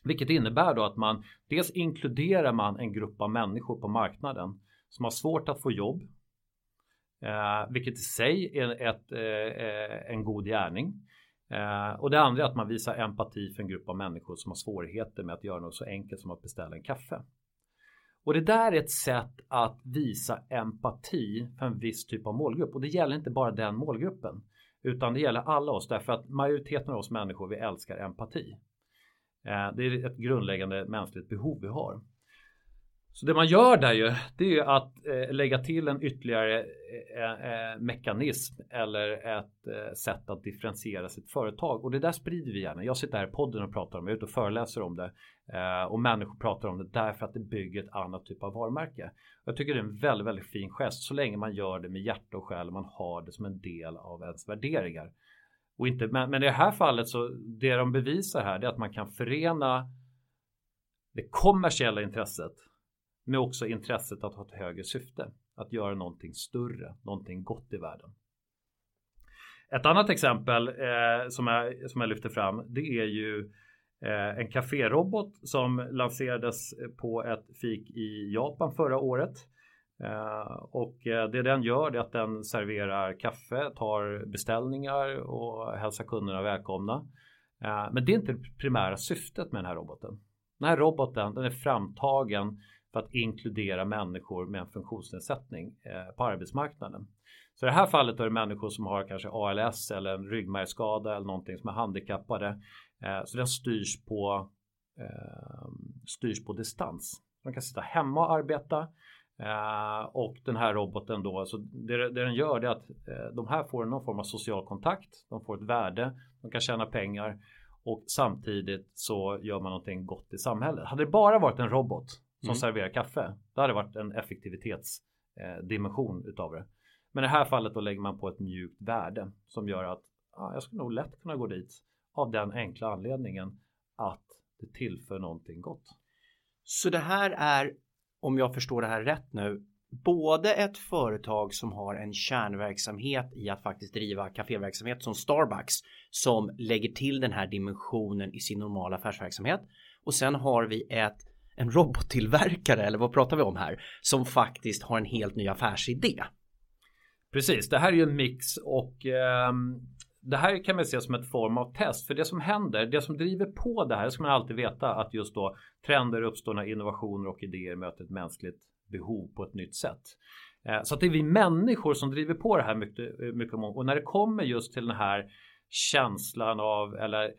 Vilket innebär då att man dels inkluderar man en grupp av människor på marknaden som har svårt att få jobb. Eh, vilket i sig är ett, eh, en god gärning. Eh, och det andra är att man visar empati för en grupp av människor som har svårigheter med att göra något så enkelt som att beställa en kaffe. Och det där är ett sätt att visa empati för en viss typ av målgrupp och det gäller inte bara den målgruppen utan det gäller alla oss därför att majoriteten av oss människor vi älskar empati. Eh, det är ett grundläggande mänskligt behov vi har. Så det man gör där ju, det är ju att eh, lägga till en ytterligare eh, eh, eh mekanism eller ett eh, sätt att differentiera sitt företag. Och det där sprider vi gärna. Jag sitter här i podden och pratar om det, jag är ute och föreläser om det. och människor pratar om det därför att det bygger ett annat typ av varumärke. Jag tycker det är en väldigt, väldigt fin gest så länge man gör det med hjärta och själ och man har det som en del av ens värderingar. Och inte, men, men i det här fallet så det de bevisar här är att man kan förena det kommersiella intresset med också intresset att ha ett högre syfte. Att göra någonting större, någonting gott i världen. Ett annat exempel eh, som, jag, som jag lyfter fram det är ju eh, en kaférobot som lanserades på ett fik i Japan förra året. Eh, och eh, det den gör är att den serverar kaffe, tar beställningar och hälsar kunderna välkomna. Eh, men det är inte det primära syftet med den här roboten. Den här roboten den är framtagen för att inkludera människor med en funktionsnedsättning eh, på arbetsmarknaden. Så i det här fallet är det människor som har kanske ALS eller en ryggmärgsskada eller någonting som är handikappade. Eh, så den styrs på, eh, styrs på distans. Man kan sitta hemma och arbeta och den här roboten då, så det, det den gör är att de här får någon form av social kontakt, de får ett värde, de kan tjäna pengar och samtidigt så gör man någonting gott i samhället. Hade det bara varit en robot som mm. serverar kaffe, då hade det varit en effektivitetsdimension uh, utav det. Men i det här fallet då lägger man på ett mjukt värde som gör att jag skulle nog lätt kunna gå dit av den enkla anledningen att det tillför någonting gott. Så det här är om jag förstår det här rätt nu, både ett företag som har en kärnverksamhet i att faktiskt driva kaféverksamhet som Starbucks som lägger till den här dimensionen i sin normala affärsverksamhet och sen har vi ett en robottillverkare eller vad pratar vi om här som faktiskt har en helt ny affärsidé. Precis, det här är ju en mix och eh, det här kan man se som ett form av test. För det som händer, det som driver på det här, ska man alltid veta att just då trender uppstår när innovationer och idéer möter ett mänskligt behov på ett nytt sätt. Eh, så att det är vi människor som driver på det här mycket, eh, mycket och när det kommer just till den här känslan av eller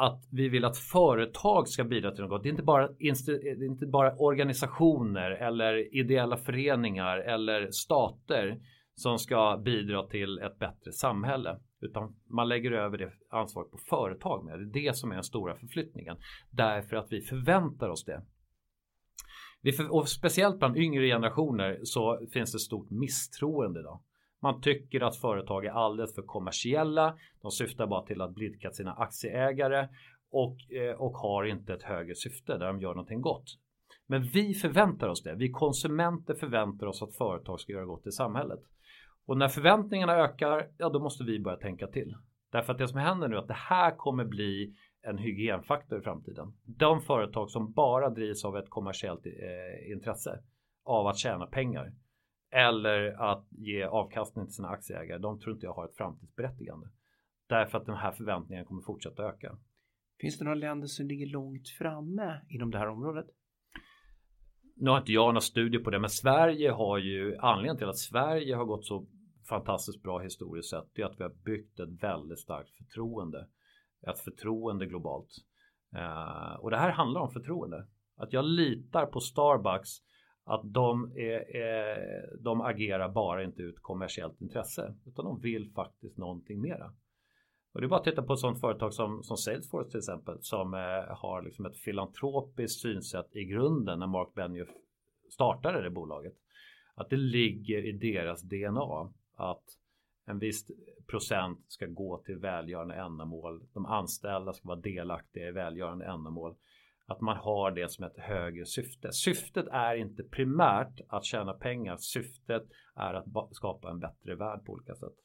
att vi vill att företag ska bidra till något. Det är inte bara, eh, det är inte bara organisationer eller ideella föreningar eller stater som ska bidra till ett bättre samhälle. Utan man lägger över det ansvaret på företag med. Det är det som är den stora förflyttningen. Därför att vi förväntar oss det. Vi för, och speciellt bland yngre generationer så finns det stort misstroende idag. Man tycker att företag är alldeles för kommersiella. De syftar bara till att blidka sina aktieägare och, eh, och har inte ett högre syfte där de gör någonting gott. Men vi förväntar oss det. Vi konsumenter förväntar oss att företag ska göra gott i samhället. Och när förväntningarna ökar, ja då måste vi börja tänka till. Därför att det som händer nu är att det här kommer bli en hygienfaktor i framtiden. De företag som bara drivs av ett kommersiellt eh, intresse av att tjäna pengar eller att ge avkastning till sina aktieägare, de tror inte jag har ett framtidsberättigande. Därför att den här förväntningen kommer fortsätta öka. Finns det några länder som ligger långt framme inom det här området? Nu har inte jag några studier på det, men Sverige har ju anledningen till att Sverige har gått så fantastiskt bra historiskt sett det är att vi har byggt ett väldigt starkt förtroende. Ett förtroende globalt. Uh, och det här handlar om förtroende. Att jag litar på Starbucks att de, är, de agerar bara inte ut kommersiellt intresse utan de vill faktiskt någonting mera. Och det är bara att titta på ett sådant företag som, som Salesforce till exempel som eh, har liksom ett filantropiskt synsätt i grunden när Mark Benioff startade det bolaget. Att det ligger i deras DNA att en viss procent ska gå till välgörande ändamål. De anställda ska vara delaktiga i välgörande ändamål. Att man har det som ett högre syfte. Syftet är inte primärt att tjäna pengar. Syftet är att skapa en bättre värld på olika sätt.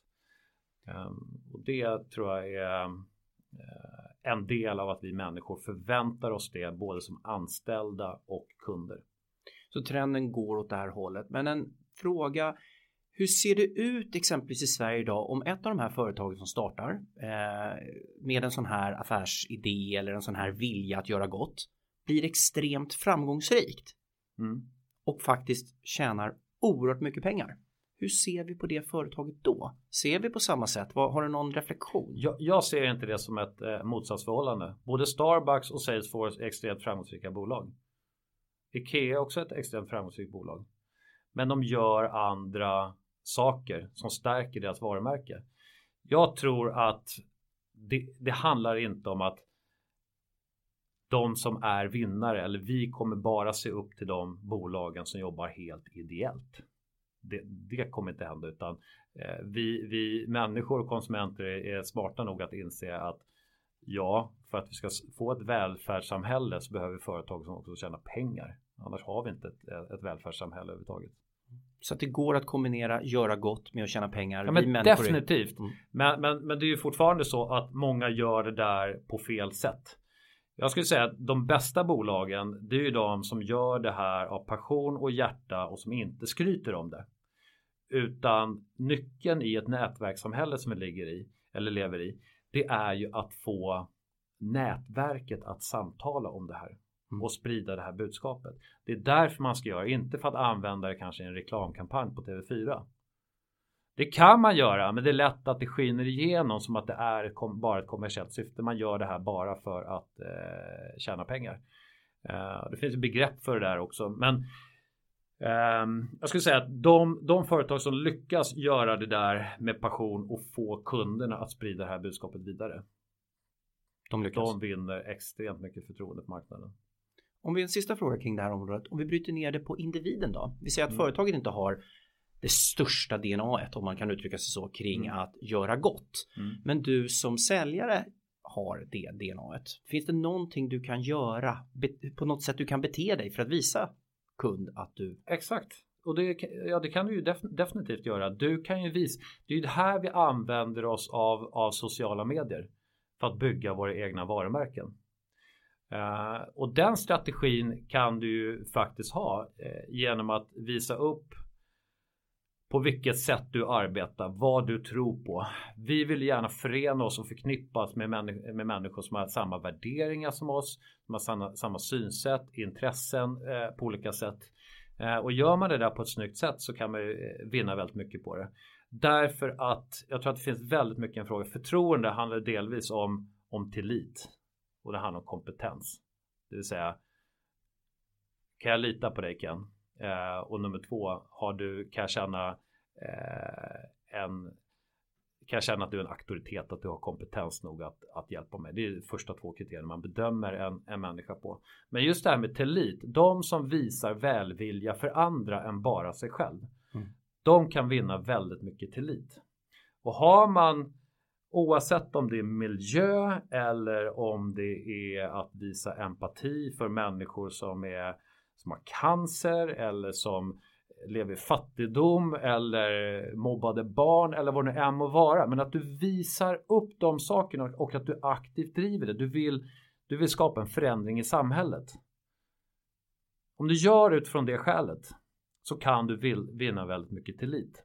Ehm, och det tror jag är eh, en del av att vi människor förväntar oss det både som anställda och kunder. Så trenden går åt det här hållet. Men en fråga hur ser det ut exempelvis i Sverige idag om ett av de här företagen som startar eh, med en sån här affärsidé eller en sån här vilja att göra gott blir extremt framgångsrikt mm. och faktiskt tjänar oerhört mycket pengar. Hur ser vi på det företaget då? Ser vi på samma sätt? Har du någon reflektion? Jag, jag ser inte det som ett eh, motsatsförhållande. Både Starbucks och Salesforce är extremt framgångsrika bolag. Ikea är också ett extremt framgångsrikt bolag. Men de gör andra saker som stärker deras varumärke. Jag tror att det, det handlar inte om att de som är vinnare eller vi kommer bara se upp till de bolagen som jobbar helt ideellt. Det, det kommer inte hända utan eh, vi, vi människor och konsumenter är, smarta nog att inse att ja, för att vi ska få ett välfärdssamhälle så behöver företag som också tjänar pengar. Annars har vi inte ett, ett välfärdssamhälle överhuvudtaget. Så att det går att kombinera göra gott med att tjäna pengar. Ja, men definitivt. Mm. Men, men, men det är ju fortfarande så att många gör det där på fel sätt. Jag skulle säga att de bästa bolagen det är ju de som gör det här av passion och hjärta och som inte skryter om det. Utan nyckeln i ett nätverkssamhälle som vi ligger i eller lever i det är ju att få nätverket att samtala om det här mm. och sprida det här budskapet. Det är därför man ska göra, inte för att använda det kanske i en reklamkampanj på TV4. Det kan man göra, men det är lätt att det skiner igenom som att det är bara ett kommersiellt syfte. Man gör det här bara för att eh, tjäna pengar. Eh, det finns ett begrepp för det där också, men eh, jag skulle säga att de, de företag som lyckas göra det där med passion och få kunderna att sprida det här budskapet vidare. De, lyckas. de vinner extremt mycket förtroende på marknaden. Om vi en sista fråga kring det här området. Om vi bryter ner det på individen då. Vi säger att mm. företaget inte har det största DNA om man kan uttrycka sig så kring mm. att göra gott. Mm. Men du som säljare har det DNA. Finns det någonting du kan göra på något sätt du kan bete dig för att visa kund att du Exakt. Och det, ja, det kan du ju def definitivt göra. Du kan ju visa. Det är ju det här vi använder oss av av sociala medier för att bygga våra egna varumärken. Uh, och den strategin kan du ju faktiskt ha uh, genom att visa upp på vilket sätt du arbetar, vad du tror på. Vi vill gärna förena oss och förknippas med, människ med människor som har samma värderingar som oss, som har samma, samma synsätt, intressen eh, på olika sätt. Eh, och gör man det där på ett snyggt sätt så kan man ju eh, vinna väldigt mycket på det. Därför att jag tror att det finns väldigt mycket en fråga. Förtroende handlar delvis om, om tillit och det handlar om kompetens. Det vill säga kan jag lita på dig Ken? Eh, och nummer två, har du, kan jag känna eh, en kan jag känna att du är en auktoritet, att du har kompetens nog att, att hjälpa mig. Det är de första två kriterierna man bedömer en, en människa på. Men just det här med tillit, de som visar välvilja för andra än bara sig själv. Mm. De kan vinna väldigt mycket tillit. Och har man Oavsett om det är miljö eller om det är att visa empati för människor som, är, som har cancer eller som lever i fattigdom eller mobbade barn eller vad det nu än må vara. Men att du visar upp de sakerna och att du aktivt driver det. Du vill, du vill skapa en förändring i samhället. Om du gör utifrån det skälet så kan du vinna väldigt mycket tillit.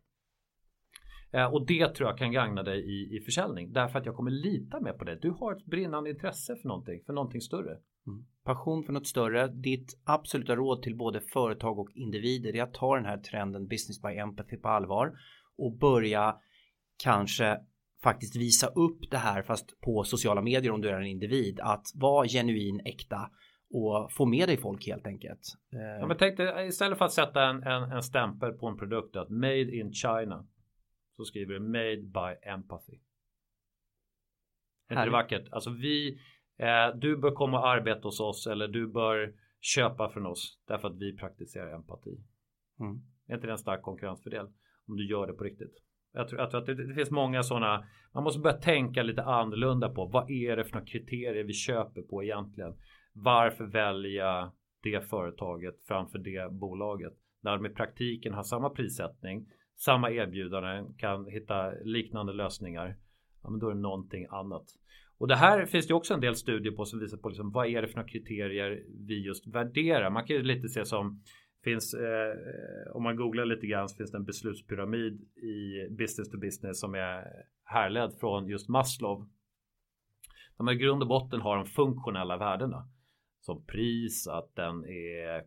Eh, och det tror jag kan gagna dig i, i försäljning därför att jag kommer lita mer på dig. Du har ett brinnande intresse för någonting, för någonting större. Mm. Passion för något större. Ditt absoluta råd till både företag och individer är att ta den här trenden business by empathy på allvar och börja kanske faktiskt visa upp det här fast på sociala medier om du är en individ att vara genuin äkta och få med dig folk helt enkelt. Ja, men tänk dig, istället för att sätta en, en, en stämpel på en produkt att made in China så skriver du made by empathy. Är inte det vackert? Alltså vi, eh, du bör komma och arbeta hos oss eller du bör köpa från oss därför att vi praktiserar empati. Mm. Är inte det en stark konkurrensfördel? Om du gör det på riktigt. Jag tror, jag tror att det, det, finns många sådana. Man måste börja tänka lite annorlunda på vad är det för några kriterier vi köper på egentligen? Varför välja det företaget framför det bolaget? När de i praktiken har samma prissättning, samma erbjudanden, kan hitta liknande lösningar. Ja, men då är det någonting annat. Och det här finns det också en del studier på som visar på liksom, vad är det för några kriterier vi just värderar. Man kan ju lite se som finns eh, om man googlar lite grann så finns det en beslutspyramid i business to business som är härledd från just Maslow. De i grund och botten har de funktionella värdena som pris, att den är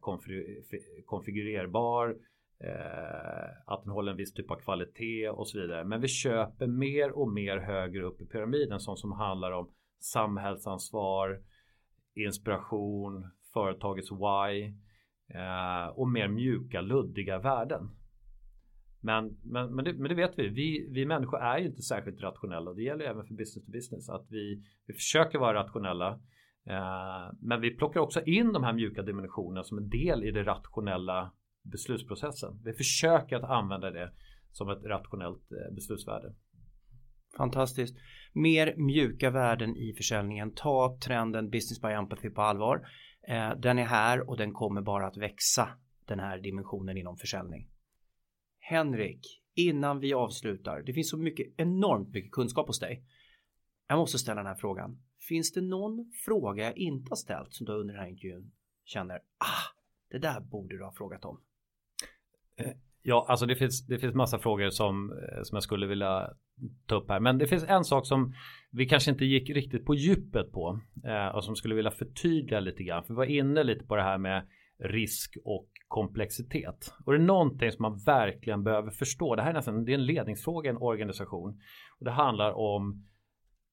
konfigurerbar, Eh, att den håller en viss typ av kvalitet och så vidare. Men vi köper mer och mer högre upp i pyramiden sånt som handlar om samhällsansvar, inspiration, företagets why eh, och mer mjuka, luddiga värden. Men, men, men, det, men det vet vi. vi, vi människor är ju inte särskilt rationella och det gäller även för business to business att vi, vi försöker vara rationella Eh, men vi plockar också in de här mjuka dimensionerna som en del i det rationella beslutsprocessen. Vi försöker att använda det som ett rationellt eh, beslutsvärde. Fantastiskt. Mer mjuka värden i försäljningen. Ta trenden Business by Empathy på allvar. Eh, den är här och den kommer bara att växa den här dimensionen inom försäljning. Henrik, innan vi avslutar. Det finns så mycket, enormt mycket kunskap hos dig. Jag måste ställa den här frågan. Finns det någon fråga jag inte har ställt som du under den här intervjun känner ah, det där borde du ha frågat om? Eh, ja, alltså det finns, det finns massa frågor som, eh, som jag skulle vilja ta upp här. Men det finns en sak som vi kanske inte gick riktigt på djupet på eh, och som skulle vilja förtydliga lite grann. För vi var inne lite på det här med risk och komplexitet. Och det är någonting som man verkligen behöver förstå. Det här är nästan det är en ledningsfråga i en organisation. Och det handlar om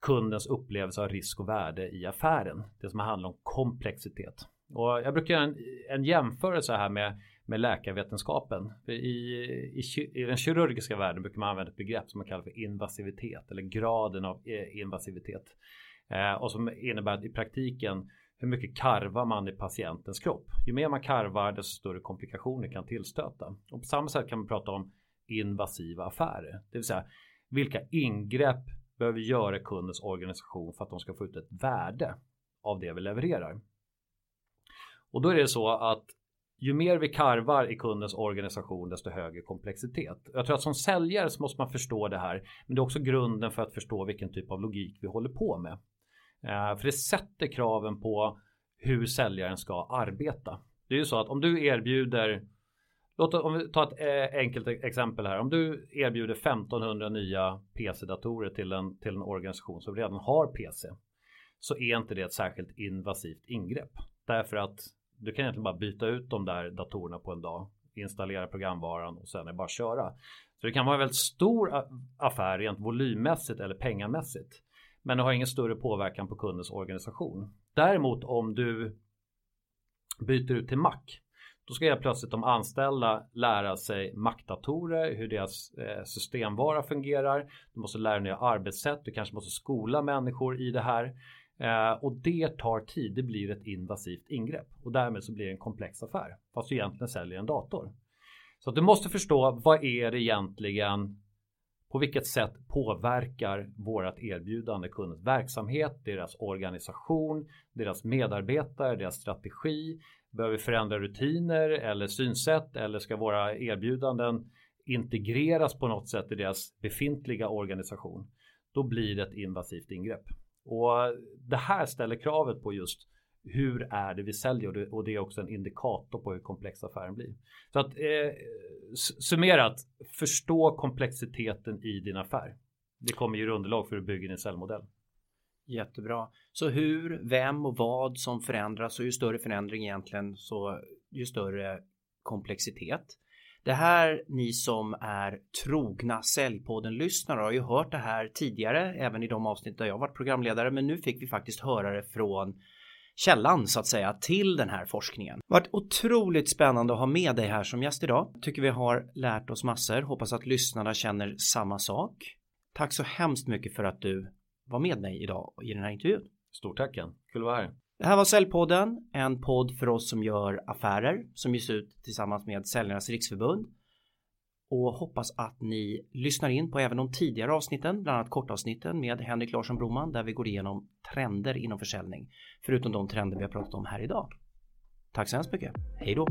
kundens upplevelse av risk och värde i affären. Det som handlar om komplexitet. Och jag brukar göra en, en jämförelse här med, med läkarvetenskapen. I, i, I den kirurgiska världen brukar man använda ett begrepp som man kallar för invasivitet eller graden av eh, invasivitet. Eh, och som innebär att i praktiken hur mycket karvar man i patientens kropp. Ju mer man karvar desto större komplikationer kan tillstöta. Och på samma sätt kan man prata om invasiva affärer. Det vill säga vilka ingrepp behöver göra kundens organisation för att de ska få ut ett värde av det vi levererar. Och då är det så att ju mer vi karvar i kundens organisation desto högre komplexitet. Jag tror att som säljare så måste man förstå det här. Men det är också grunden för att förstå vilken typ av logik vi håller på med. Eh, för det sätter kraven på hur säljaren ska arbeta. Det är ju så att om du erbjuder Låt om vi tar ett eh, enkelt exempel här. Om du erbjuder 1500 nya PC-datorer till en, till en organisation som redan har PC så är inte det ett särskilt invasivt ingrepp. Därför att du kan egentligen bara byta ut de där datorerna på en dag, installera programvaran och sen är det bara att köra. Så det kan vara en väldigt stor affär rent volymmässigt eller pengamässigt. Men det har ingen större påverkan på kundens organisation. Däremot om du byter ut till Mac då ska jag plötsligt de anställda lära sig Mac-datorer, hur deras eh, systemvara fungerar. Du måste lära dig nya arbetssätt, du kanske måste skola människor i det här. Eh, och det tar tid, det blir ett invasivt ingrepp. Och därmed så blir det en komplex affär. Fast du egentligen säljer en dator. Så du måste förstå vad är det egentligen på vilket sätt påverkar vårat erbjudande kundens verksamhet, deras organisation, deras medarbetare, deras strategi, Behöver vi förändra rutiner eller synsätt eller ska våra erbjudanden integreras på något sätt i deras befintliga organisation? Då blir det ett invasivt ingrepp. Och det här ställer kravet på just hur är det vi säljer och det är också en indikator på hur komplex affären blir. Så att eh, summerat, förstå komplexiteten i din affär. Det kommer ge underlag för att bygga din säljmodell. Jättebra. Så hur, vem och vad som förändras och ju större förändring egentligen så ju större komplexitet. Det här ni som är trogna Säljpodden-lyssnare har ju hört det här tidigare även i de avsnitt där jag varit programledare men nu fick vi faktiskt höra det från källan så att säga till den här forskningen. Det har varit otroligt spännande att ha med dig här som gäst idag. Tycker vi har lärt oss massor. Hoppas att lyssnarna känner samma sak. Tack så hemskt mycket för att du var med mig idag i den här intervjun. Stort tack Kul att vara här. Det här var Säljpodden, en podd för oss som gör affärer som ges ut tillsammans med Säljarnas Riksförbund. Och hoppas att ni lyssnar in på även de tidigare avsnitten, bland annat kortavsnitten med Henrik Larsson Broman där vi går igenom trender inom försäljning. Förutom de trender vi har pratat om här idag. Tack så hemskt mycket. Hej då!